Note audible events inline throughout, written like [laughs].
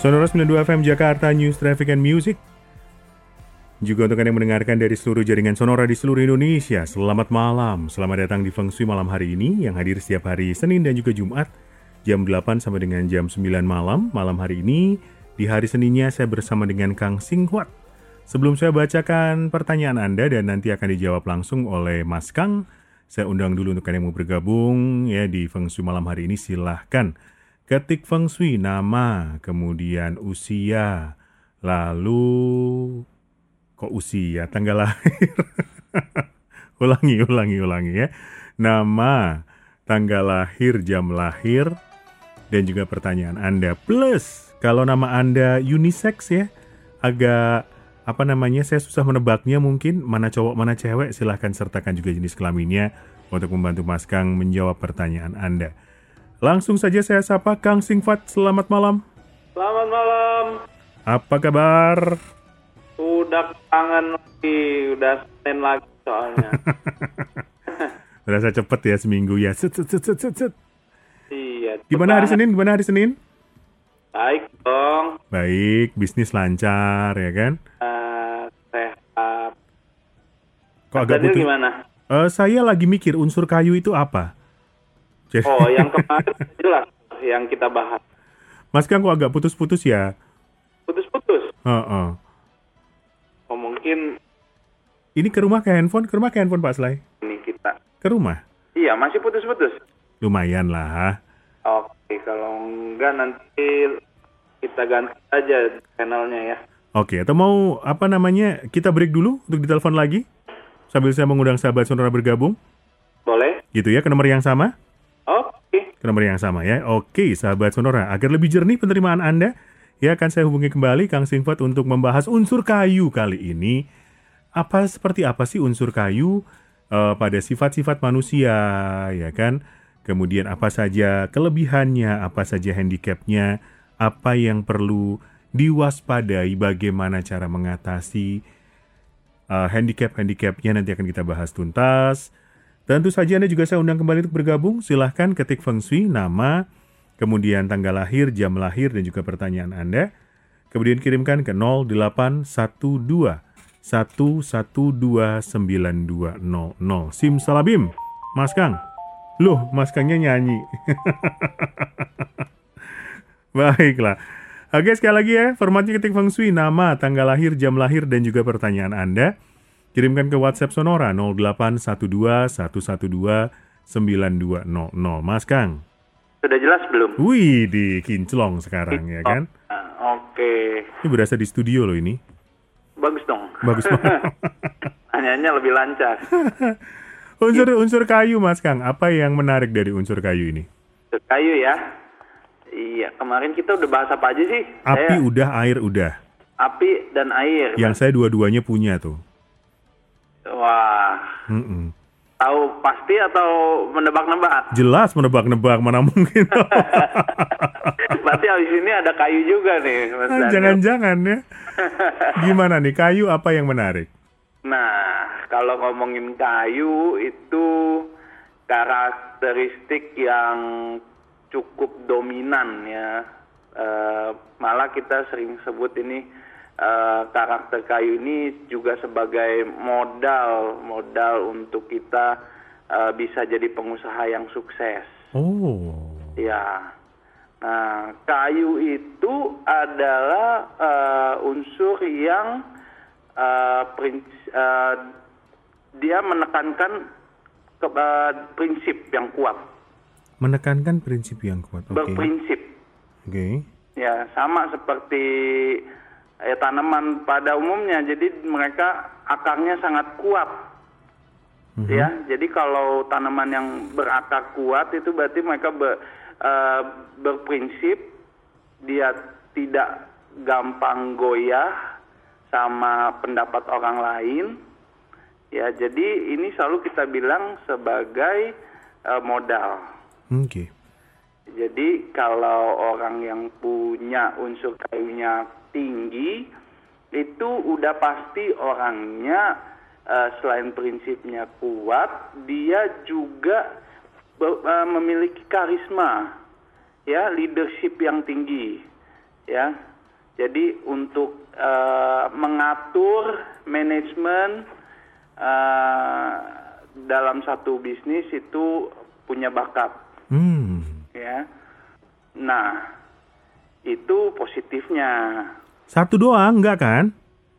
Sonora 92 FM Jakarta News Traffic and Music. Juga untuk yang mendengarkan dari seluruh jaringan Sonora di seluruh Indonesia, selamat malam. Selamat datang di Feng Shui malam hari ini yang hadir setiap hari Senin dan juga Jumat jam 8 sampai dengan jam 9 malam. Malam hari ini di hari Seninnya saya bersama dengan Kang Singhuat. Sebelum saya bacakan pertanyaan Anda dan nanti akan dijawab langsung oleh Mas Kang, saya undang dulu untuk Anda yang mau bergabung ya di Feng Shui malam hari ini silahkan ketik Feng Shui nama, kemudian usia, lalu kok usia, tanggal lahir. [laughs] ulangi, ulangi, ulangi ya. Nama, tanggal lahir, jam lahir, dan juga pertanyaan Anda. Plus, kalau nama Anda unisex ya, agak apa namanya, saya susah menebaknya mungkin, mana cowok, mana cewek, silahkan sertakan juga jenis kelaminnya untuk membantu Mas Kang menjawab pertanyaan Anda. Langsung saja saya sapa Kang Singfat, selamat malam. Selamat malam. Apa kabar? Udah kangen lagi, udah Senin lagi soalnya. [laughs] Berasa cepet ya seminggu ya. Set, set, set, set, set, iya. Gimana hari. Senin? Gimana hari Senin? Baik dong. Baik, bisnis lancar ya kan? Eh, sehat. Kok agak putus? gimana? Eh, saya lagi mikir unsur kayu itu apa. Jadi, Oh, yang kemarin [laughs] jelas yang kita bahas. Mas Kang kok agak putus-putus ya? Putus-putus. Heeh. Oh, mungkin Ini ke rumah ke handphone, ke rumah ke handphone Pak Slay. ini kita. Ke rumah? Iya, masih putus-putus. Lumayan lah. Oke, kalau enggak nanti kita ganti aja channelnya ya. Oke, atau mau apa namanya? Kita break dulu untuk ditelepon lagi sambil saya mengundang sahabat Sonora bergabung, Boleh? gitu ya ke nomor yang sama. Ke nomor yang sama ya. Oke, sahabat Sonora, agar lebih jernih penerimaan Anda, ya akan saya hubungi kembali Kang Singfat untuk membahas unsur kayu kali ini. Apa seperti apa sih unsur kayu eh, pada sifat-sifat manusia, ya kan? Kemudian apa saja kelebihannya, apa saja handicapnya, apa yang perlu diwaspadai, bagaimana cara mengatasi eh, handicap-handicapnya nanti akan kita bahas tuntas. Tentu saja Anda juga saya undang kembali untuk bergabung. Silahkan ketik Feng Shui, nama, kemudian tanggal lahir, jam lahir, dan juga pertanyaan Anda. Kemudian kirimkan ke 0812 1129200. Sim Salabim, Mas Kang. Loh, Mas Kangnya nyanyi. [laughs] Baiklah. Oke, sekali lagi ya, formatnya ketik Feng Shui, nama, tanggal lahir, jam lahir, dan juga pertanyaan Anda. Kirimkan ke WhatsApp Sonora 0812-112-9200. Mas Kang. Sudah jelas belum? Wih, di kinclong sekarang ya kan. Ah, Oke. Ini berasa di studio loh ini. Bagus dong. Bagus banget. [laughs] Hanya lebih lancar. [laughs] Unsur-unsur kayu Mas Kang, apa yang menarik dari unsur kayu ini? Kayu ya. Iya, kemarin kita udah bahas apa aja sih? Api Saya- udah, air udah. api dan air. Yang saya dua-duanya punya tuh. Wah, Mm-mm. tahu pasti atau menebak-nebak? Jelas menebak-nebak mana mungkin. [laughs] Berarti habis ini ada kayu juga nih, Mas Ah. Jangan-jangan ya. [laughs] Gimana nih, kayu apa yang menarik? Nah, kalau ngomongin kayu itu karakteristik yang cukup dominan ya. Eh, malah kita sering sebut ini eh, karakter kayu ini juga sebagai modal modal untuk kita eh, bisa jadi pengusaha yang sukses. Oh. Ya. Nah, kayu itu adalah eh, unsur yang eh, princ- eh, dia menekankan ke, eh, prinsip yang kuat, Menekankan prinsip yang kuat. Oke. berprinsip. Oke. Ya, sama seperti eh, tanaman pada umumnya. Jadi mereka akarnya sangat kuat. Ya, jadi kalau tanaman yang berakar kuat itu berarti mereka ber- eh, berprinsip dia tidak gampang goyah sama pendapat orang lain. Ya, jadi ini selalu kita bilang sebagai eh, modal. Oke. Jadi kalau orang yang punya unsur kayunya tinggi itu udah pasti orangnya eh, selain prinsipnya kuat, dia juga eh, memiliki karisma, ya leadership yang tinggi. ya. Jadi untuk eh, mengatur manajemen eh, dalam satu bisnis itu punya bakat, Hmm. ya. Nah, itu positifnya. Satu doang, enggak kan?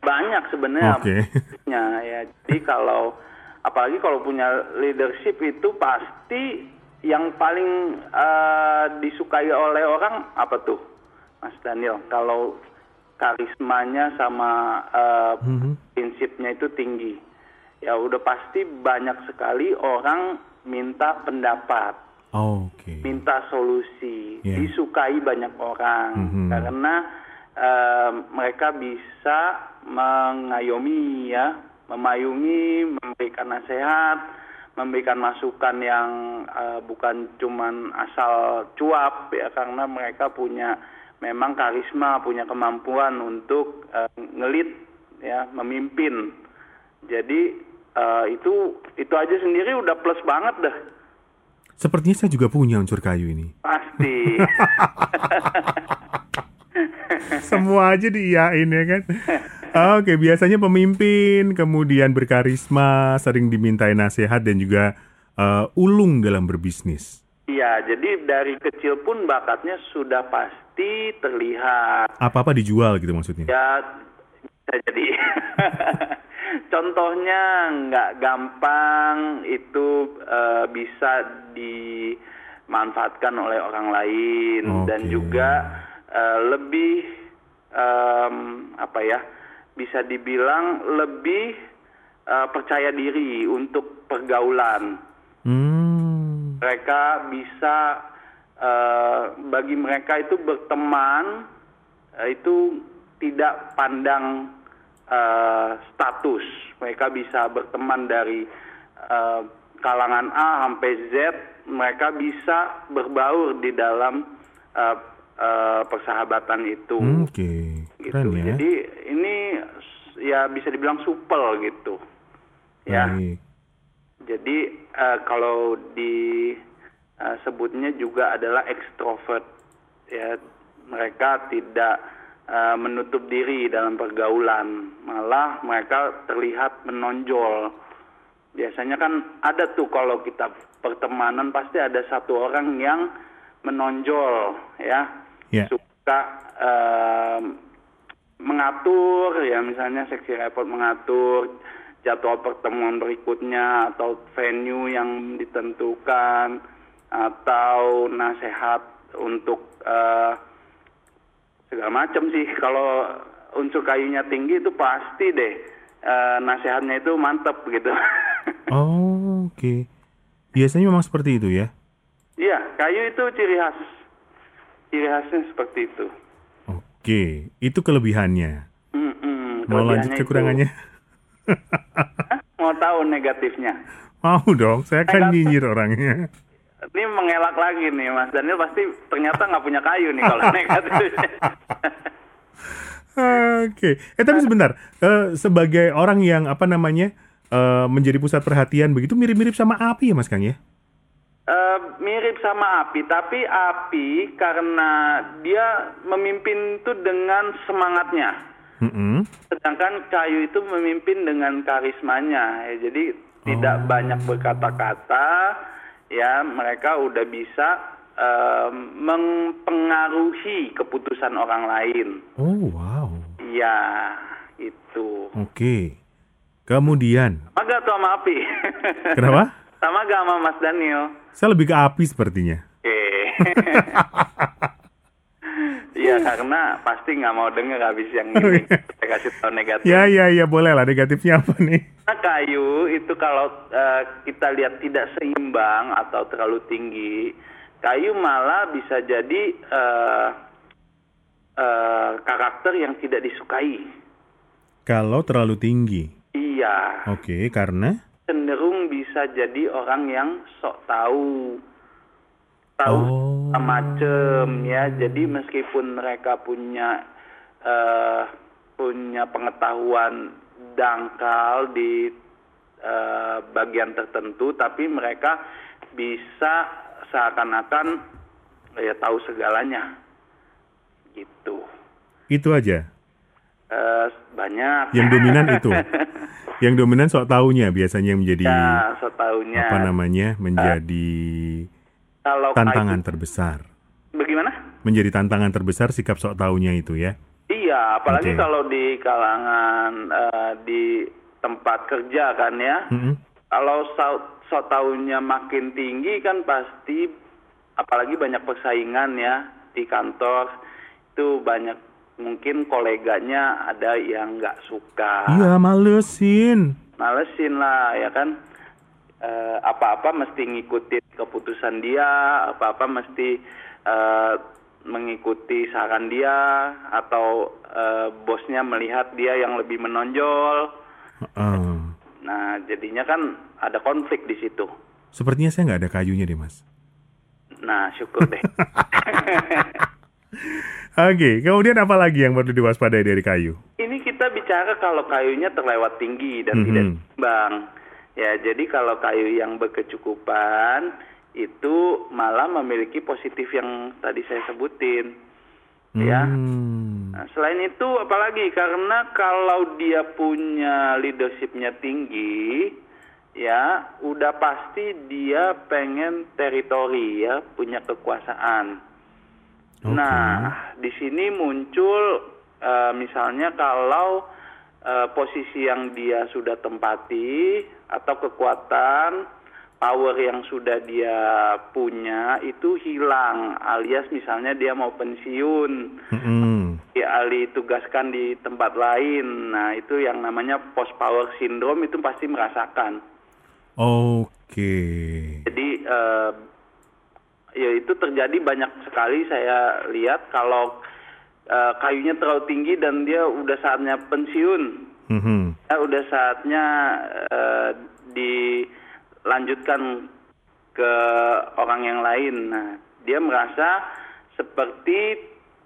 Banyak sebenarnya Oke. positifnya, ya. Jadi kalau apalagi kalau punya leadership itu pasti yang paling eh, disukai oleh orang apa tuh, Mas Daniel? Kalau karismanya sama eh, Mhm. prinsipnya itu tinggi, ya udah pasti banyak sekali orang minta pendapat, Oke. minta solusi, Iya. disukai banyak orang Mhm. karena mereka bisa mengayomi ya, memayungi, memberikan nasihat, memberikan masukan yang eh, bukan cuman asal cuap ya karena mereka punya memang karisma, punya kemampuan untuk eh, ngelit ya, memimpin. Jadi eh, itu itu aja sendiri udah plus banget dah. Sepertinya saya juga punya unsur kayu ini. Pasti. [laughs] Semua aja diiyain ya kan. Oke, biasanya pemimpin, kemudian berkarisma, sering dimintai nasihat dan juga eh, ulung dalam berbisnis. Iya, jadi dari kecil pun bakatnya sudah pasti terlihat. Apa-apa dijual gitu maksudnya. Ya, bisa jadi. [laughs] Contohnya nggak gampang itu eh, bisa dimanfaatkan oleh orang lain dan Oke. juga eh, lebih em, apa ya bisa dibilang lebih eh, percaya diri untuk pergaulan Hmm. mereka bisa eh, bagi mereka itu berteman eh, itu tidak pandang eh, status mereka bisa berteman dari eh, kalangan A sampai Z mereka bisa berbaur di dalam eh, eh, persahabatan itu. Hmm, Oke, gitu. Keren ya. jadi ini ya bisa dibilang supel gitu. Ya. Baik. jadi eh, kalau di eh, sebutnya juga adalah ekstrovert. Ya mereka tidak eh, menutup diri dalam pergaulan. Malah mereka terlihat menonjol. Biasanya kan ada tuh kalau kita pertemanan pasti ada satu orang yang menonjol ya Ya. suka eh, mengatur ya misalnya seksi report mengatur jadwal pertemuan berikutnya atau venue yang ditentukan atau nasihat untuk eh, segala macam sih kalau unsur kayunya tinggi itu pasti deh eh, nasihatnya itu mantep gitu [laughs] Oh, Oke. Biasanya memang seperti itu ya. iya kayu itu ciri khas ciri khasnya seperti itu Oke, itu kelebihannya. Mm-mm, Mau lanjut itu- kekurangannya? Hah? mau tahu negatifnya Mau dong, saya kan Negatif. nyinyir orangnya. Ini mengelak lagi nih Mas Daniel pasti ternyata nggak punya kayu nih kalau [laughs] negatifnya. Oke, eh tapi sebentar, Eh, sebagai orang yang apa namanya eh, menjadi pusat perhatian begitu mirip-mirip sama api ya Mas Kang ya? Eh, mirip sama api, tapi api karena dia memimpin itu dengan semangatnya. Mm-mm. Sedangkan kayu itu memimpin dengan karismanya. Ya, jadi tidak Oh. banyak berkata-kata, ya mereka udah bisa eh, mempengaruhi keputusan orang lain. Oh wow, Iya, itu. oke. Kemudian, Sama gak tuh sama api? kenapa? Sama gak sama Mas Daniel? Saya lebih ke api sepertinya. Oke. [laughs] Iya karena pasti nggak mau denger habis yang ini. Saya kasih tahu negatif. Ya ya ya boleh lah negatifnya apa nih? Karena kayu itu kalau eh, kita lihat tidak seimbang atau terlalu tinggi, kayu malah bisa jadi eh, eh, karakter yang tidak disukai. Kalau terlalu tinggi, Iya, oke karena cenderung bisa jadi orang yang sok tahu, tahu Oh. macem ya. Jadi meskipun mereka punya eh, punya pengetahuan dangkal di eh, bagian tertentu, tapi mereka bisa seakan-akan ya tahu segalanya, gitu. itu aja. Eh, banyak. Yang dominan [laughs] itu. Yang dominan sok taunya biasanya yang menjadi Ya, setahunya. apa namanya? menjadi Kalau tantangan kayu- terbesar. bagaimana? Menjadi tantangan terbesar sikap sok taunya itu ya. Iya, apalagi Oke. kalau di kalangan eh, di tempat kerja kan ya. Mm-mm. Kalau so, so taunya makin tinggi kan pasti apalagi banyak persaingan ya di kantor itu banyak mungkin koleganya ada yang nggak suka Iya, malesin. malesin lah ya kan Eh, apa-apa mesti ngikutin keputusan dia apa-apa mesti eh, mengikuti saran dia atau eh, bosnya melihat dia yang lebih menonjol Heeh. nah jadinya kan ada konflik di situ Sepertinya saya nggak ada kayunya deh, Mas. nah syukur deh [laughs] Oke, kemudian apa lagi yang perlu diwaspadai dari kayu? ini kita bicara kalau kayunya terlewat tinggi dan Mhm. tidak seimbang ya jadi kalau kayu yang berkecukupan itu malah memiliki positif yang tadi saya sebutin ya Hmm. Nah, selain itu apalagi karena kalau dia punya leadershipnya tinggi ya udah pasti dia pengen teritori ya punya kekuasaan Oke. Nah, di sini muncul eh, misalnya kalau eh, posisi yang dia sudah tempati atau kekuatan power yang sudah dia punya itu hilang alias misalnya dia mau pensiun Mm-mm. dialih tugaskan di tempat lain. Nah, itu yang namanya post power syndrome itu pasti merasakan. Oke. Jadi eh, ya itu terjadi banyak sekali saya lihat kalau eh, kayunya terlalu tinggi dan dia udah saatnya pensiun, Mhm. ya udah saatnya eh, dilanjutkan ke orang yang lain. Nah, dia merasa seperti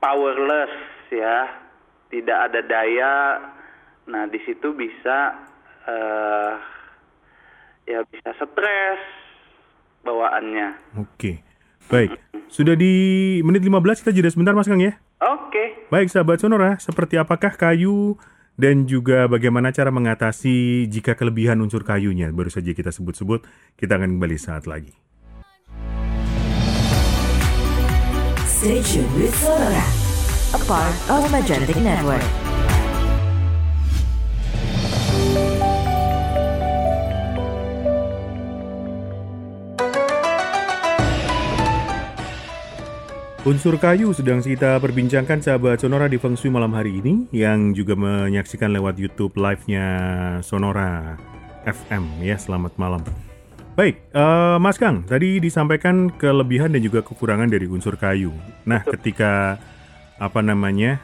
powerless ya, tidak ada daya. Nah, di situ bisa eh, ya bisa stres bawaannya. Oke. Baik. Sudah di menit 15 kita jeda sebentar Mas Kang ya. Oke. Baik sahabat Sonora, seperti apakah kayu dan juga bagaimana cara mengatasi jika kelebihan unsur kayunya baru saja kita sebut-sebut. Kita akan kembali saat lagi. Stay tuned with Sonora, a part of Magentic Network. Unsur kayu sedang kita perbincangkan sahabat Sonora di Feng Shui malam hari ini yang juga menyaksikan lewat YouTube live-nya Sonora FM ya. Selamat malam. Baik, eh, Mas Kang, tadi disampaikan kelebihan dan juga kekurangan dari unsur kayu. Nah, ketika apa namanya?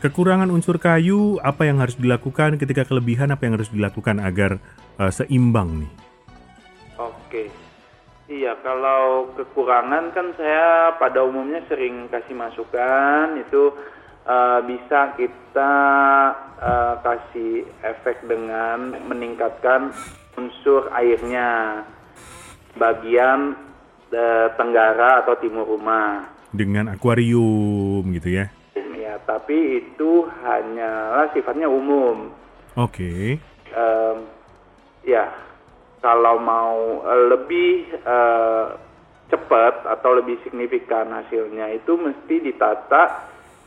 Kekurangan unsur kayu, apa yang harus dilakukan ketika kelebihan apa yang harus dilakukan agar eh, seimbang nih? Iya, kalau kekurangan kan saya pada umumnya sering kasih masukan itu eh, bisa kita eh, kasih efek dengan meningkatkan unsur airnya bagian eh, tenggara atau timur rumah. Dengan akuarium gitu ya. Ya, tapi itu hanyalah sifatnya umum. Oke. Em, ya kalau mau eh, lebih eh, cepat atau lebih signifikan hasilnya itu mesti ditata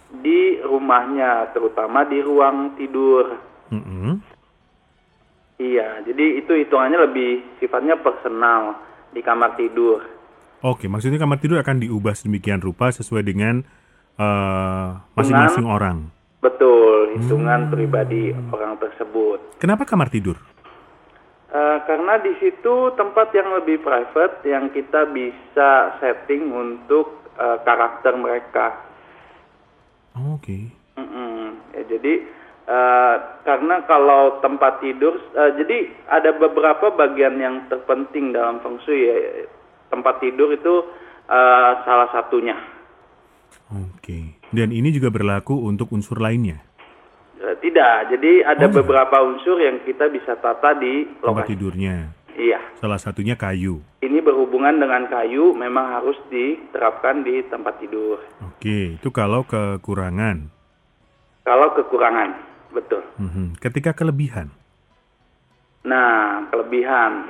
di rumahnya terutama di ruang tidur Mm-mm. iya jadi itu hitungannya lebih sifatnya personal di kamar tidur Oke, maksudnya kamar tidur akan diubah sedemikian rupa sesuai dengan eh, masing-masing orang. betul hitungan pribadi orang tersebut Kenapa kamar tidur? Eh, karena di situ tempat yang lebih private yang kita bisa setting untuk eh, karakter mereka. Oke. Mm-mm. Ya, jadi eh, karena kalau tempat tidur, eh, jadi ada beberapa bagian yang terpenting dalam feng shui ya. Tempat tidur itu eh, salah satunya. Oke. Dan ini juga berlaku untuk unsur lainnya. Eh, tidak, jadi ada Oh. beberapa unsur yang kita bisa tata di Tempat lokasi. tidurnya. Iya. Salah satunya kayu. Ini berhubungan dengan kayu, memang harus diterapkan di tempat tidur. Oke, itu kalau kekurangan. Kalau kekurangan, betul. Mhm. Ketika kelebihan. Nah, kelebihan.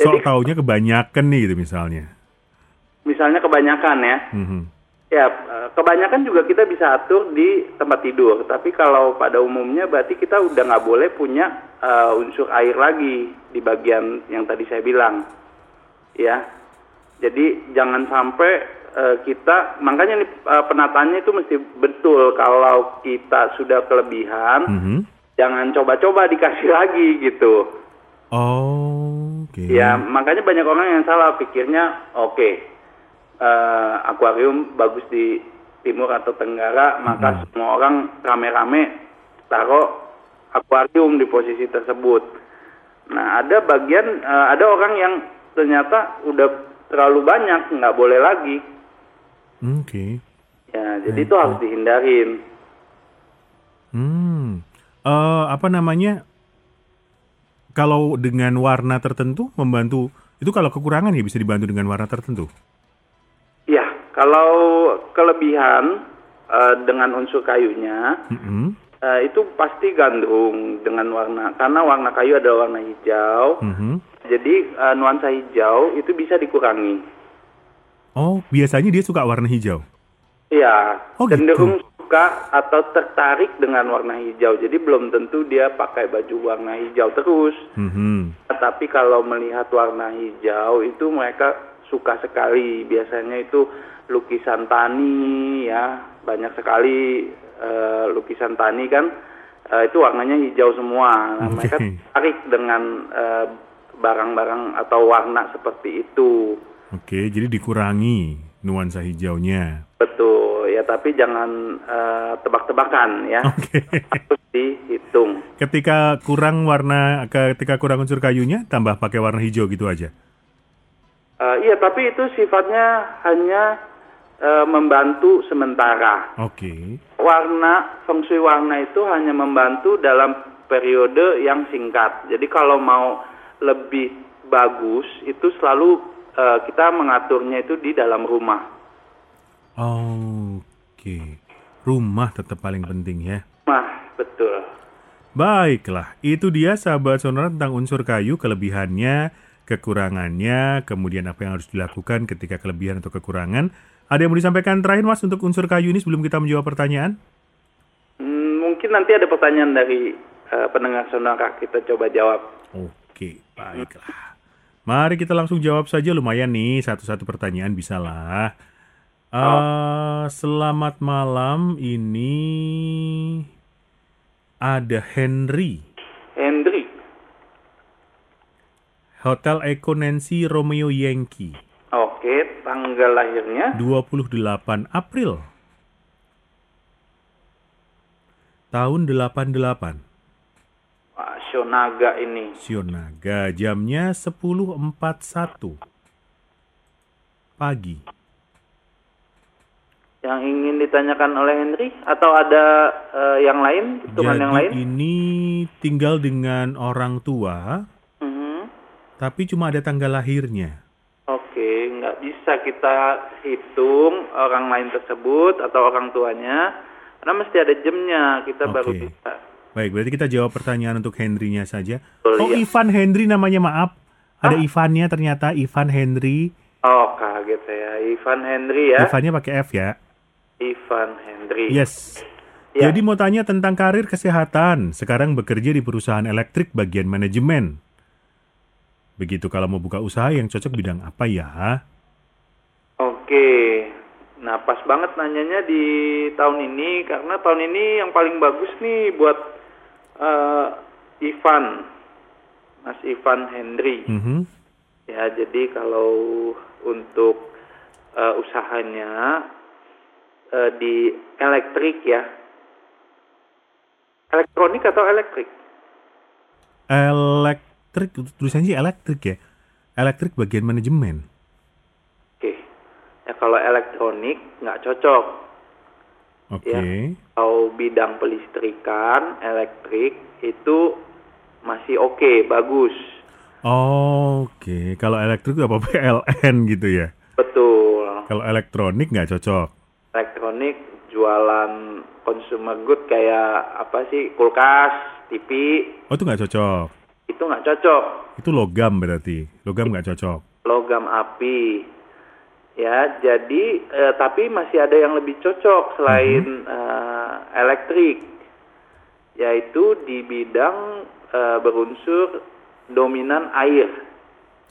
So [laughs] Jadi- taunya kebanyakan nih gitu misalnya. Misalnya kebanyakan ya. Mhm. Ya, eh, kebanyakan juga kita bisa atur di tempat tidur. Tapi kalau pada umumnya berarti kita udah nggak boleh punya eh, unsur air lagi di bagian yang tadi saya bilang. Ya, jadi jangan sampai eh, kita, makanya nih eh, penataannya itu mesti betul. Kalau kita sudah kelebihan, Mhm. jangan coba-coba dikasih [laughs] lagi gitu. Oh, oke. Ya, makanya banyak orang yang salah pikirnya, oke, eh, akuarium bagus di timur atau tenggara, maka semua orang rame-rame taruh akuarium di posisi tersebut. Nah, ada bagian, eh, ada orang yang ternyata udah terlalu banyak, nggak boleh lagi. Oke. Ya, jadi itu harus dihindarin. Hmm. Eh, apa namanya? Kalau dengan warna tertentu membantu itu kalau kekurangan ya bisa dibantu dengan warna tertentu. Kalau kelebihan eh, dengan unsur kayunya, Mhm. Eh, itu pasti gandrung dengan warna karena warna kayu ada warna hijau. Mhm. Jadi eh, nuansa hijau itu bisa dikurangi. Oh, biasanya dia suka warna hijau. Iya, Oh, gitu. cenderung suka atau tertarik dengan warna hijau. Jadi belum tentu dia pakai baju warna hijau terus. Mhm. Tapi kalau melihat warna hijau itu mereka suka sekali. Biasanya itu lukisan tani ya, banyak sekali eh, lukisan tani kan eh, itu warnanya hijau semua. Nah, mereka Oke. tertarik dengan eh, barang-barang atau warna seperti itu. Oke, jadi dikurangi nuansa hijaunya. Betul, ya tapi jangan eh, tebak-tebakan ya. Oke. Harus dihitung. Ketika kurang warna, ketika kurang unsur kayunya, tambah pakai warna hijau gitu aja. Eh, iya, tapi itu sifatnya hanya eh, membantu sementara. Oke. Warna feng shui warna itu hanya membantu dalam periode yang singkat. Jadi kalau mau lebih bagus itu selalu eh, kita mengaturnya itu di dalam rumah. Oke. Rumah tetap paling penting ya. Nah, betul. Baiklah, itu dia sahabat sonora tentang unsur kayu, kelebihannya, kekurangannya, kemudian apa yang harus dilakukan ketika kelebihan atau kekurangan. Ada yang mau disampaikan terakhir mas untuk unsur kayu ini sebelum kita menjawab pertanyaan? Hmm, mungkin nanti ada pertanyaan dari eh, pendengar sonora kita coba jawab. Oke, baiklah. Mari kita langsung jawab saja lumayan nih satu-satu pertanyaan bisa lah. Eh, Selamat malam ini ada Henry Hendri, Hotel Eko Nancy Romeo Yankee oke, tanggal lahirnya 28 April tahun 88 Wah, Shonaga ini. Sionaga jamnya 10.41 pagi Yang ingin ditanyakan oleh Henry atau ada eh, yang lain, hitungan yang lain? Jadi ini tinggal dengan orang tua, Mhm. tapi cuma ada tanggal lahirnya. Bisa kita hitung orang lain tersebut atau orang tuanya, karena mesti ada jamnya. Kita baru Oke. bisa. Baik, berarti kita jawab pertanyaan untuk Henry-nya saja. Oh, iya. Ivan Henry namanya, maaf. Ada Ivannya ternyata, Ivan Henry. Oh, kaget saya. Ivan Henry ya. Ivannya pakai F ya. Ivan Henry. Yes. Ya. Jadi mau tanya tentang karir kesehatan. Sekarang bekerja di perusahaan elektrik bagian manajemen. Begitu kalau mau buka usaha yang cocok bidang apa ya? Oke. Nah, pas banget nanyanya di tahun ini karena tahun ini yang paling bagus nih buat eh, Ivan. Mas Ivan Henry. Mhm. Ya, jadi kalau untuk eh, usahanya eh, di elektrik ya. Elektronik atau elektrik? Elektrik, tulisannya sih elektrik ya. Elektrik bagian manajemen. Ya kalau elektronik nggak cocok. Oke. Ya. Kalau bidang pelistrikan, elektrik itu masih oke, bagus. Oke, kalau elektrik apa [laughs] PLN gitu ya. Betul. Kalau elektronik nggak cocok. Elektronik jualan consumer good kayak apa sih kulkas, TV Oh itu nggak cocok. itu nggak cocok. Itu logam berarti. Logam nggak cocok. logam api ya jadi eh, tapi masih ada yang lebih cocok selain eh, elektrik yaitu di bidang eh, berunsur dominan air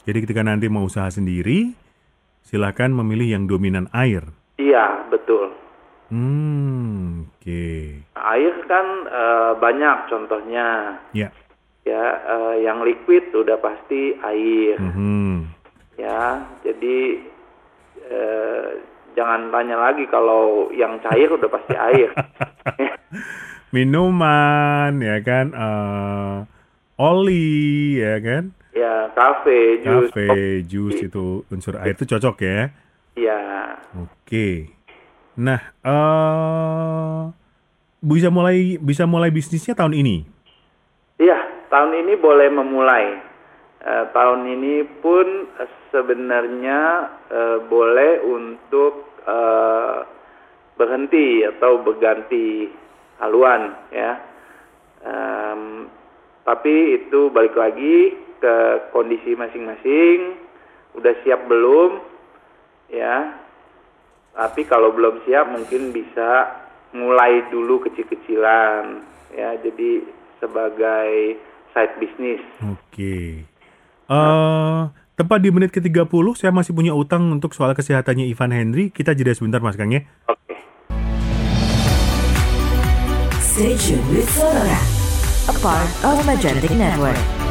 Jadi ketika nanti mau usaha sendiri, silakan memilih yang dominan air. iya betul Hmm, oke. air kan eh, banyak contohnya Ya. ya eh, yang liquid udah pasti air Mhm. ya jadi eh, jangan tanya lagi kalau yang cair udah pasti air [laughs] Minuman, ya kan? eh oli, ya kan? ya kafe jus Kafe, jus itu unsur air itu cocok ya. ya Oke. Nah, eh bisa mulai bisa mulai bisnisnya tahun ini. iya tahun ini boleh memulai Eh, tahun ini pun sebenarnya eh, boleh untuk eh, berhenti atau berganti haluan ya. Em, tapi itu balik lagi ke kondisi masing-masing. Udah siap belum? Ya. Tapi kalau belum siap mungkin bisa mulai dulu kecil-kecilan ya. Jadi sebagai side business. Oke. Eh tepat di menit ke-30 saya masih punya utang untuk soal kesehatannya Ivan Henry. Kita jeda sebentar Mas Kang ya. oke Stay tuned with Sonora, a part of Magentic Network.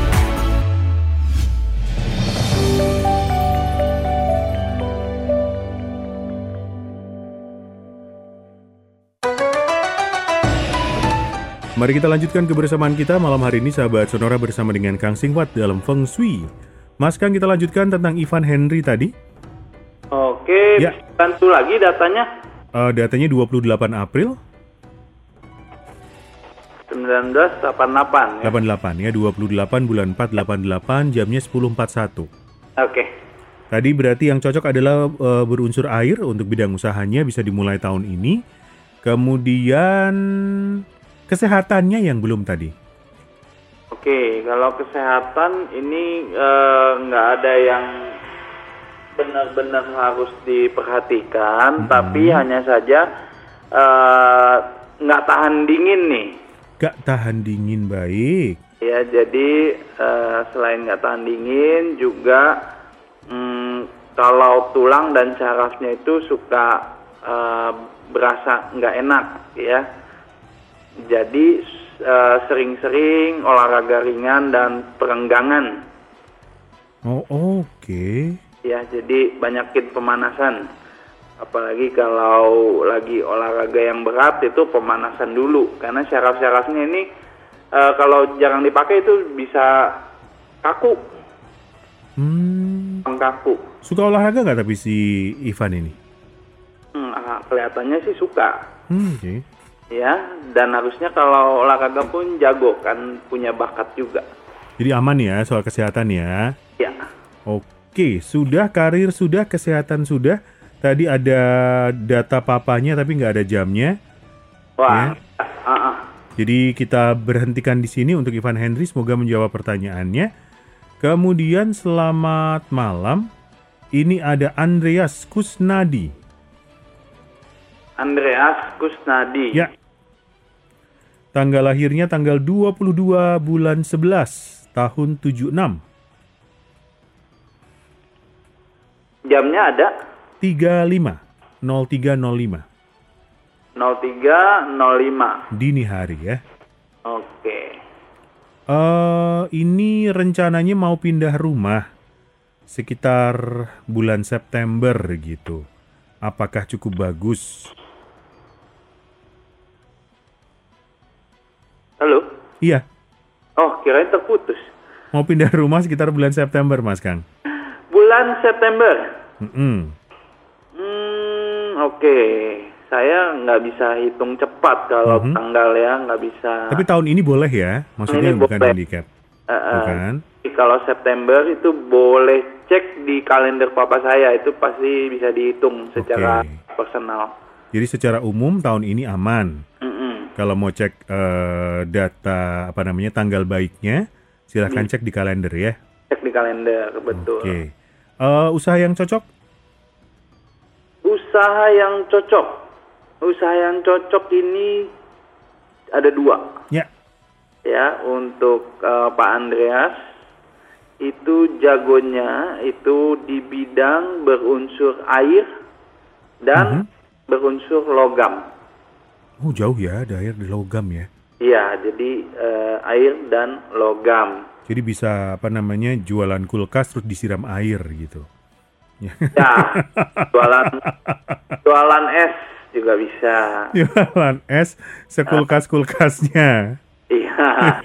Mari kita lanjutkan kebersamaan kita malam hari ini sahabat Sonora bersama dengan Kang Singwat dalam Feng Shui. Mas Kang kita lanjutkan tentang Ivan Henry tadi. oke Ya. bantu lagi datanya Eh, datanya 28 April 1988 ya 88 ya 28 bulan 4 88 jamnya 10.41. oke Tadi berarti yang cocok adalah eh, berunsur air untuk bidang usahanya bisa dimulai tahun ini. Kemudian kesehatannya yang belum tadi. Oke, kalau kesehatan ini eh, nggak ada yang benar-benar harus diperhatikan, tapi hanya saja eh, nggak tahan dingin nih. Gak tahan dingin baik. Ya, jadi eh, selain nggak tahan dingin juga mm, kalau tulang dan sarafnya itu suka eh, berasa nggak enak, ya. Jadi eh, sering-sering olahraga ringan dan perenggangan. Oh oke. Ya, jadi banyakin pemanasan. Apalagi kalau lagi olahraga yang berat itu pemanasan dulu karena syaraf-syarafnya ini eh, kalau jarang dipakai itu bisa kaku, Hmm, kaku. suka olahraga nggak tapi si Ivan ini? Hmm, ah, kelihatannya sih suka. Hmm, oke. Ya, dan harusnya kalau olahraga pun jago kan punya bakat juga. Jadi aman ya soal kesehatan ya. Ya. Oke, sudah karir sudah, kesehatan sudah. Tadi ada data papanya tapi nggak ada jamnya. Wah. ah, ah. Jadi kita berhentikan di sini untuk Ivan Henry. Semoga menjawab pertanyaannya. Kemudian selamat malam. Ini ada Andreas Kusnadi. Andreas Kusnadi. Ya. Tanggal lahirnya tanggal 22 bulan 11 tahun 76. Jamnya ada 35 0305 0305. dini hari ya. Oke. Eh ini rencananya mau pindah rumah sekitar bulan September gitu. Apakah cukup bagus? Halo? Iya, Oh, kirain terputus. mau pindah rumah sekitar bulan September, Mas Kang. Bulan September. Mm-mm. Hmm, oke. Saya nggak bisa hitung cepat kalau Mhm. tanggal ya, nggak bisa. Tapi tahun ini boleh ya? Maksudnya Ini bukan boleh. handicap, eh, bukan? Kalau September itu boleh cek di kalender papa saya itu pasti bisa dihitung secara Oke. personal. Jadi secara umum tahun ini aman. Mm-mm. Kalau mau cek eh, data apa namanya tanggal baiknya, silahkan cek di kalender ya. Cek di kalender, betul. Oke. Eh, usaha yang cocok? Usaha yang cocok. Usaha yang cocok ini ada dua. Ya. Ya, untuk eh, Pak Andreas itu jagonya itu di bidang berunsur air dan berunsur logam. Oh jauh ya, ada air di logam ya. Iya, jadi eh, air dan logam. Jadi bisa apa namanya jualan kulkas terus disiram air gitu. Ya, [laughs] jualan jualan es juga bisa. Jualan es sekulkas kulkasnya. Iya,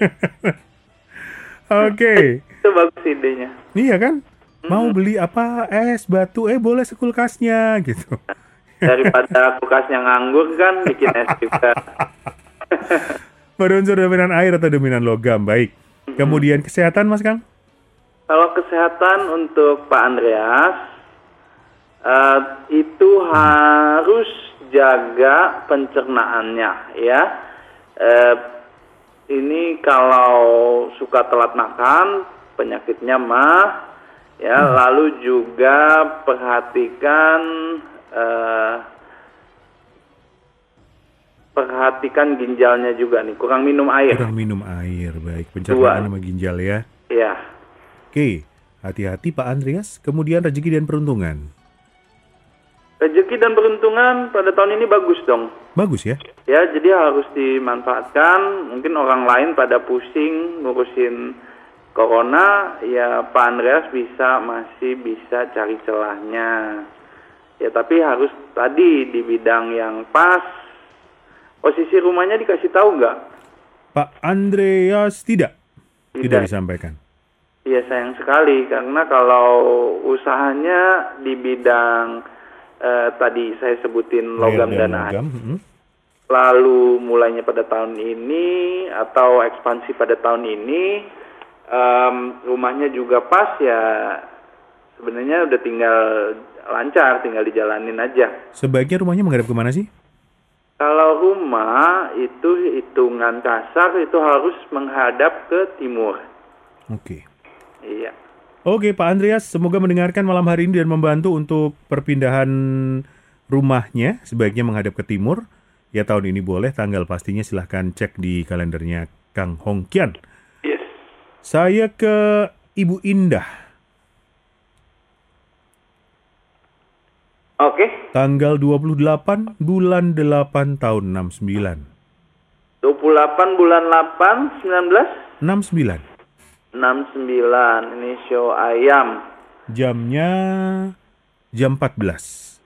[laughs] Oke. itu bagus idenya. Iya kan? Mau beli apa es batu eh boleh sekulkasnya gitu. [laughs] Daripada kulkasnya nganggur kan bikin es juga. [laughs] Berunsur dominan air atau dominan logam baik. Kemudian kesehatan Mas Kang? Kalau kesehatan untuk Pak Andreas eh, itu harus jaga pencernaannya ya. Eh, ini kalau suka telat makan penyakitnya mah ya lalu juga perhatikan eh, perhatikan ginjalnya juga nih kurang minum air Kurang minum air baik. Pencernaan sama ginjal ya. ya Oke. Hati-hati Pak Andreas. Kemudian rezeki dan peruntungan. rezeki dan peruntungan pada tahun ini bagus dong Bagus ya. Ya, jadi harus dimanfaatkan. Mungkin orang lain pada pusing ngurusin corona, ya Pak Andreas bisa masih bisa cari celahnya. Ya, tapi harus tadi di bidang yang pas. Posisi rumahnya dikasih tahu nggak? Pak Andreas tidak. Tidak Tidak. disampaikan. Iya sayang sekali karena kalau usahanya di bidang eh, tadi saya sebutin logam Air dan air. logam. mm-mm. lalu mulainya pada tahun ini atau ekspansi pada tahun ini em, rumahnya juga pas ya sebenarnya udah tinggal lancar tinggal dijalanin aja Sebaiknya rumahnya menghadap ke mana sih? kalau rumah itu hitungan kasar itu harus menghadap ke timur Oke. iya Oke Pak Andreas, semoga mendengarkan malam hari ini dan membantu untuk perpindahan rumahnya sebaiknya menghadap ke timur. Ya tahun ini boleh, tanggal pastinya silahkan cek di kalendernya Kang Hongkian. yes Saya ke Ibu Indah, oke tanggal 28 bulan 8 tahun 69. 28 bulan 8 19 69. 69 ini show ayam Jamnya jam 14.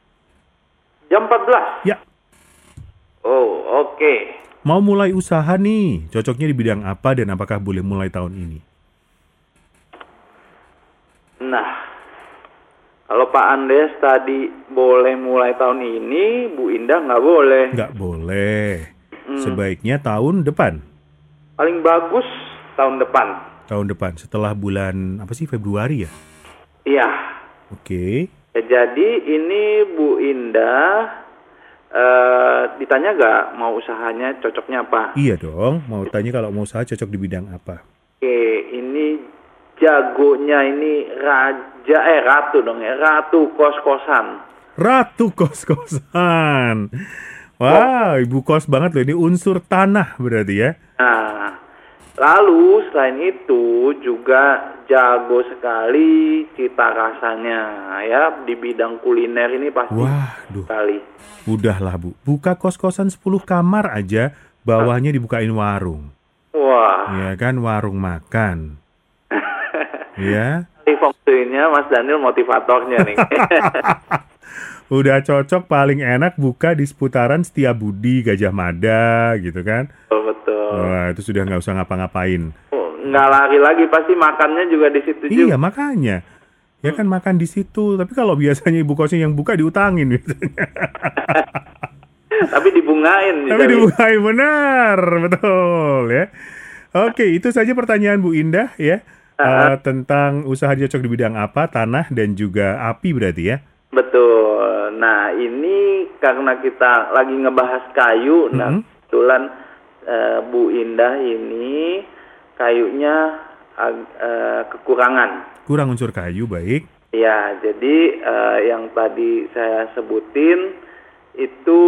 jam 14 Ya, oh oke mau mulai usaha nih, cocoknya di bidang apa dan apakah boleh mulai tahun ini? Nah, kalau Pak Andes tadi boleh mulai tahun ini, Bu Indah nggak boleh. Nggak boleh. Sebaiknya tahun depan. Paling bagus tahun depan. Tahun depan setelah bulan apa sih Februari ya? Iya. Oke. Ya, jadi ini Bu Indah eh, ditanya nggak mau usahanya cocoknya apa? Iya dong, mau tanya kalau mau usaha cocok di bidang apa? Oke, ini jagonya ini raja eh ratu dong ya, ratu kos-kosan. Ratu kos-kosan. Wah, ibu kos banget loh ini unsur tanah berarti ya. Nah, lalu selain itu juga jago sekali cita rasanya ya di bidang kuliner ini pasti Waduh, sekali. udahlah Bu. Buka kos-kosan 10 kamar aja, bawahnya dibukain warung. Wah, Ya kan, warung makan. Ya, ini feng shui-nya Mas Daniel motivatornya nih. [laughs] udah cocok paling enak buka di seputaran Setiabudi, Gajah Mada gitu kan. betul betul. Wah, itu sudah nggak usah ngapa-ngapain. Oh, nggak lari lagi pasti makannya juga di situ juga. Iya, makanya. Ya kan makan di situ. Tapi kalau biasanya ibu kosnya yang buka diutangin biasanya. [laughs] Tapi dibungain. Tapi dibukain benar, betul ya. Oke, itu saja pertanyaan Bu Indah ya. Eh, tentang usaha cocok di bidang apa, tanah dan juga api berarti ya. Betul. Nah, ini karena kita lagi ngebahas kayu, nah Mhm. kebetulan eh, Bu Indah ini kayunya eh, kekurangan. Kurang unsur kayu, baik. Ya, jadi eh, yang tadi saya sebutin itu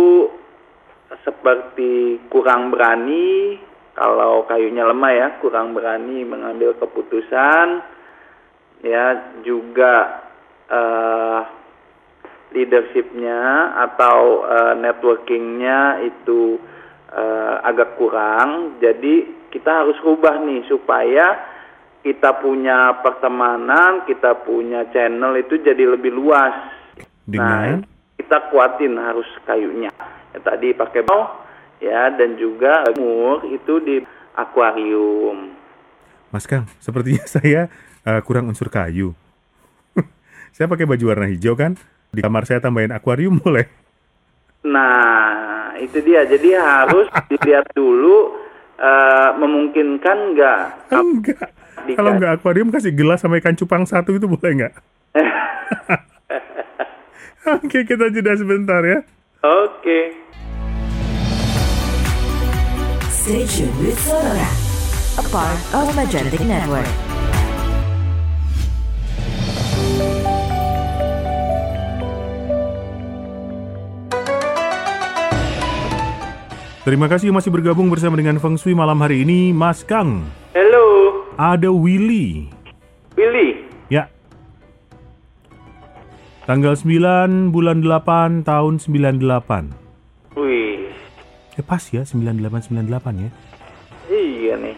seperti kurang berani kalau kayunya lemah ya, kurang berani mengambil keputusan. Ya, juga eh, leadershipnya atau eh, networkingnya itu eh, agak kurang. Jadi kita harus rubah nih supaya kita punya pertemanan, kita punya channel itu jadi lebih luas. Dengan? Nah, kita kuatin harus kayunya. Ya, tadi pakai bau, ya, dan juga mur itu di akuarium. Mas Kang, sepertinya [laughs] saya eh, kurang unsur kayu. [laughs] saya pakai baju warna hijau kan? Di kamar saya tambahin akuarium [laughs] boleh? Nah, itu dia. Jadi harus dilihat dulu eh, memungkinkan nggak? Enggak. Dikasih. Kalau nggak akuarium kasih gelas sama ikan cupang satu itu boleh nggak? Oke, kita jeda sebentar ya. Oke. Stay tuned with Sonora, a part of Magentic Network. Terima kasih masih bergabung bersama dengan Feng Shui malam hari ini, Mas Kang. Halo, Ada Willy. Billy. Ya. Tanggal 9 bulan 8 tahun 98. Eh pas ya 9898 ya. iya nih.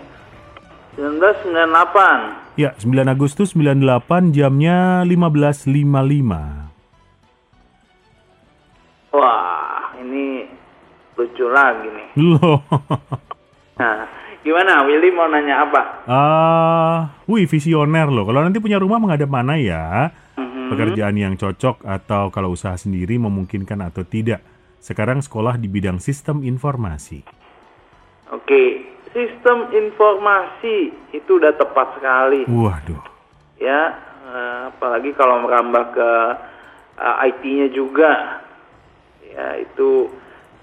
1998. Ya, 9 Agustus 98 jamnya 15.55. Wah, ini lucu lagi nih. [laughs] Loh. Nah, gimana? Willy mau nanya apa? Ah, wih visioner loh. Kalau nanti punya rumah menghadap mana ya? Mhm. Pekerjaan yang cocok atau kalau usaha sendiri memungkinkan atau tidak. Sekarang sekolah di bidang sistem informasi. Oke, sistem informasi itu udah tepat sekali. Waduh. Ya, eh, apalagi kalau merambah ke eh, IT-nya juga. Ya, itu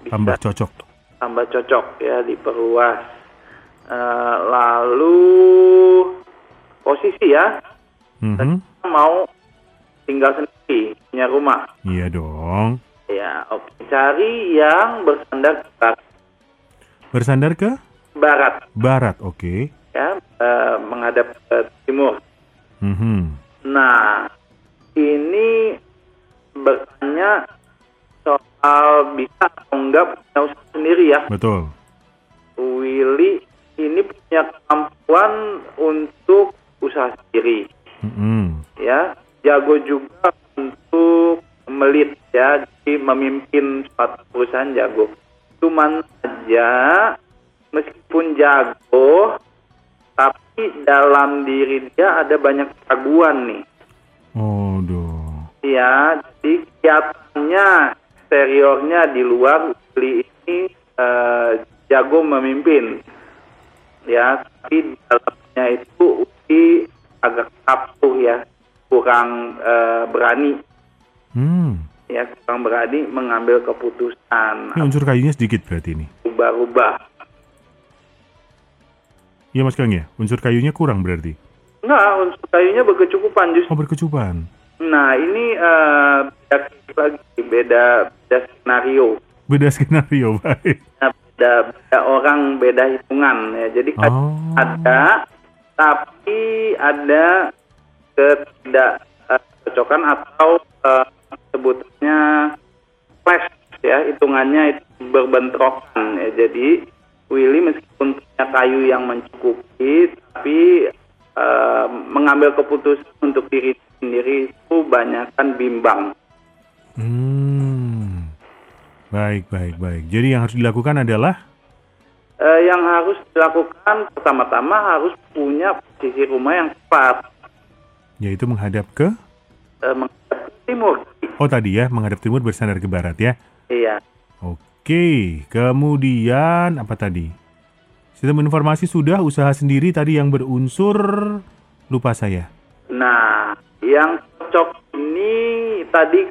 bisa Tambah cocok. tambah cocok ya diperluas. Eh, lalu posisi ya, Mhm. mau tinggal sendiri punya rumah. Iya dong. Ya, oke. Cari yang bersandar ke barat. Bersandar ke barat barat, oke. ya, eh, menghadap ke timur. Mhm. Nah, ini bertanya soal bisa atau enggak punya usaha sendiri ya. Betul. Willy ini punya kemampuan untuk usaha sendiri Mhm. ya jago juga melit ya. Jadi memimpin suatu perusahaan jago. Cuman saja meskipun jago tapi dalam diri dia ada banyak keraguan nih. Aduh. ya jadi kelihatannya eksteriornya di luar Willy ini eh, jago memimpin. Ya tapi di dalamnya itu Willy agak kapuh ya. Kurang eh, berani Hmm. ya kurang berani mengambil keputusan Ini unsur kayunya sedikit berarti ini. ubah-ubah Iya Mas Kang ya? Unsur kayunya kurang berarti. enggak unsur kayunya berkecukupan justru Oh berkecupan. nah ini eh, beda lagi beda beda skenario Beda skenario [laughs] baik. Nah, beda, beda orang beda hitungan ya jadi Oh. ada tapi ada ketidakcocokan atau eh, sebutannya clash ya. Hitungannya itu berbentrokan ya. Jadi Willy meskipun punya kayu yang mencukupi tapi eh, mengambil keputusan untuk diri sendiri itu banyakkan bimbang. Hmm. Baik, baik, baik. Jadi yang harus dilakukan adalah? Eh, yang harus dilakukan pertama-tama harus punya posisi rumah yang tepat. Yaitu menghadap ke? Menghadap ke timur Oh tadi ya, menghadap timur bersandar ke barat ya. iya Oke, kemudian apa tadi? Sistem informasi sudah, usaha sendiri tadi yang berunsur lupa saya. Nah, yang cocok ini tadi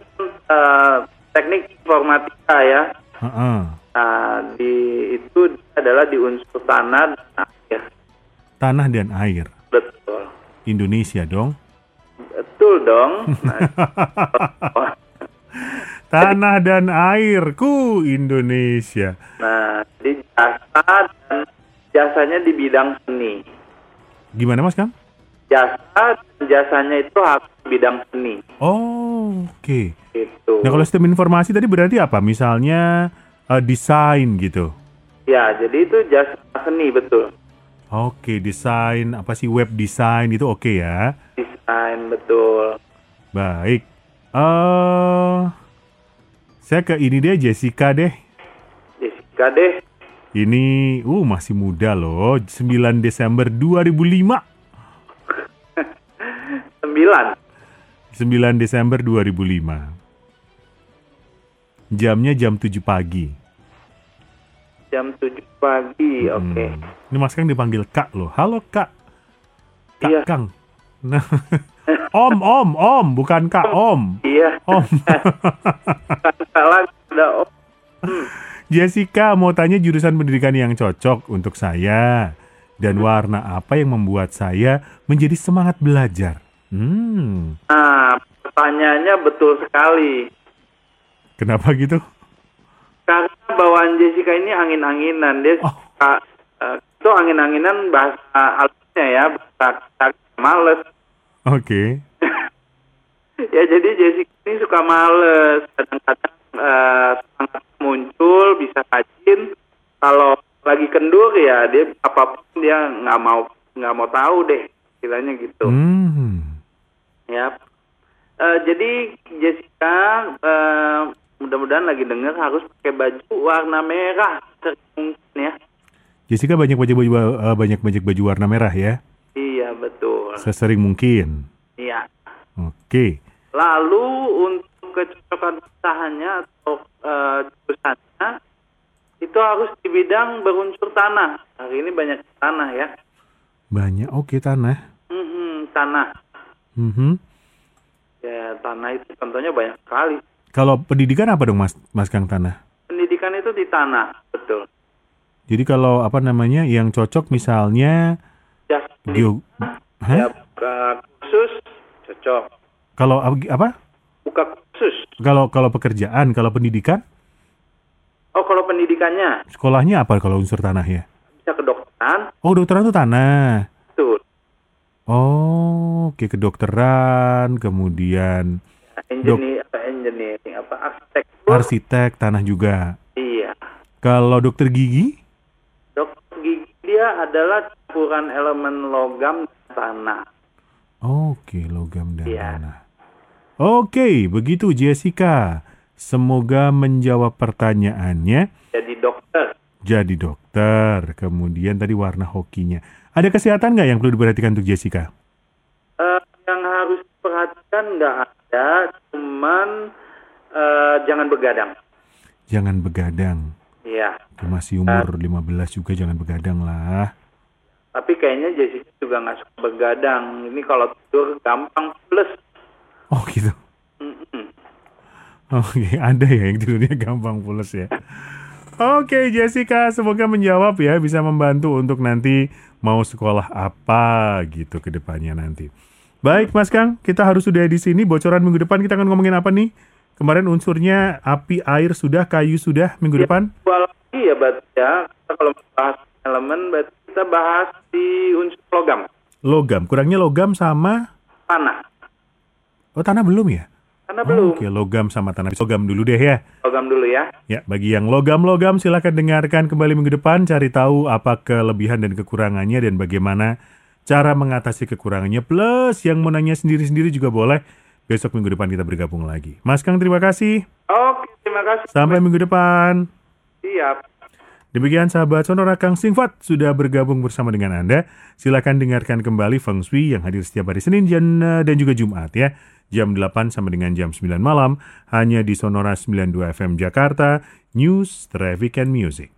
eh, teknik informatika ya. Heeh. Nah, di itu adalah di unsur tanah dan air. Tanah dan air. Betul. Indonesia dong. Betul dong. Nah, [laughs] Tanah dan airku Indonesia. nah, di jasa dan jasanya di bidang seni. Gimana Mas Kang? Jasa dan jasanya itu harus bidang seni. Oh, oke. Gitu. Nah, kalau sistem informasi tadi berarti apa? Misalnya eh, desain gitu. Ya, jadi itu jasa seni betul. Oke, desain apa sih web design itu oke ya. Desain betul. Baik. Eh saya ke ini deh Jessica deh. Jessica deh. Ini uh masih muda loh, 9 Desember 2005. 9. 9 Desember 2005. Jamnya jam 7 pagi. Jam 7 pagi. Oke. Hmm. Ini Mas Kang dipanggil Kak loh. Halo Kak. Kak Iya. Kang. Nah, [laughs] om, om, om, bukan Kak, Om. Iya. Om. [laughs] Salah ada oh. Jessica mau tanya jurusan pendidikan yang cocok untuk saya dan warna apa yang membuat saya menjadi semangat belajar. Hmm, Nah, pertanyaannya betul sekali. kenapa gitu? Karena bawaan Jessica ini angin-anginan. Dia Oh. suka, eh, itu angin-anginan bahasa alusnya ya, bahasa males. Oke. [laughs] ya jadi Jessica ini suka males. Kadang-kadang semangat muncul, bisa rajin. Kalau lagi kendur ya dia apa pun dia nggak mau nggak mau tahu deh, istilahnya gitu. Hmm, Ya. Eh, jadi Jessica eh, mudah-mudahan lagi dengar harus pakai baju warna merah mungkin ya. Jessica banyak baju baju eh, banyak banyak baju warna merah ya, Iya betul. Sesering mungkin. Iya. Oke. Lalu untuk kecocokan usahanya atau eh, jurusannya itu harus di bidang berunsur tanah. Hari ini banyak tanah ya. Banyak. Oke tanah. Mhm, tanah. Mhm. Ya tanah itu contohnya banyak sekali. Kalau pendidikan apa dong Mas Mas Kang tanah? Pendidikan itu di tanah, betul. Jadi kalau apa namanya yang cocok misalnya Ya, geo, ya buka khusus cocok. Kalau ap- apa? Buka khusus. Kalau kalau pekerjaan, kalau pendidikan, Oh kalau pendidikannya sekolahnya apa kalau unsur tanah ya? bisa kedokteran, Oh, kedokteran itu tanah. betul. Oh, oke kedokteran, kemudian Engineer, apa engineering, apa arsitektur. arsitek tanah juga. Iya. Kalau dokter gigi? Dokter gigi dia adalah campuran elemen logam tanah. Oke, logam dan Iya. tanah. Oke, begitu Jessica. Semoga menjawab pertanyaannya. Jadi dokter. Jadi dokter, kemudian tadi warna hokinya. Ada kesehatan nggak yang perlu diperhatikan untuk Jessica? Eh, yang harus diperhatikan nggak ada, cuman eh, jangan begadang. Jangan begadang. Iya. Masih umur 15 juga jangan begadang lah. Tapi kayaknya Jessica juga nggak suka begadang. Ini kalau tidur gampang plus. Oh gitu. Mm-mm. Oke, [laughs] ada ya yang tidurnya gampang pules ya. Oke, Jessica, semoga menjawab ya, bisa membantu untuk nanti mau sekolah apa gitu ke depannya nanti. Baik, Mas Kang, kita harus sudah di sini. Bocoran minggu depan kita akan ngomongin apa nih? Kemarin unsurnya api, air sudah, kayu sudah minggu depan. Dua lagi ya berarti ya. Kita kalau bahas elemen berarti kita bahas di unsur logam. Logam, kurangnya logam sama Tanah. Oh, tanah belum ya? Karena Oh, belum. Oke, logam sama tanah. Logam dulu deh ya. Logam dulu ya. Ya, bagi yang logam-logam silahkan dengarkan kembali minggu depan, cari tahu apa kelebihan dan kekurangannya dan bagaimana cara mengatasi kekurangannya. Plus yang mau nanya sendiri-sendiri juga boleh. Besok minggu depan kita bergabung lagi. Mas Kang terima kasih. Oke, terima kasih. Sampai minggu depan. Siap. Demikian sahabat Sonora Kang Singfat sudah bergabung bersama dengan Anda. Silakan dengarkan kembali Feng Shui yang hadir setiap hari Senin dan, dan juga Jumat ya. Jam 8 sampai dengan jam 9 malam hanya di Sonora 92 FM Jakarta, News, Traffic and Music.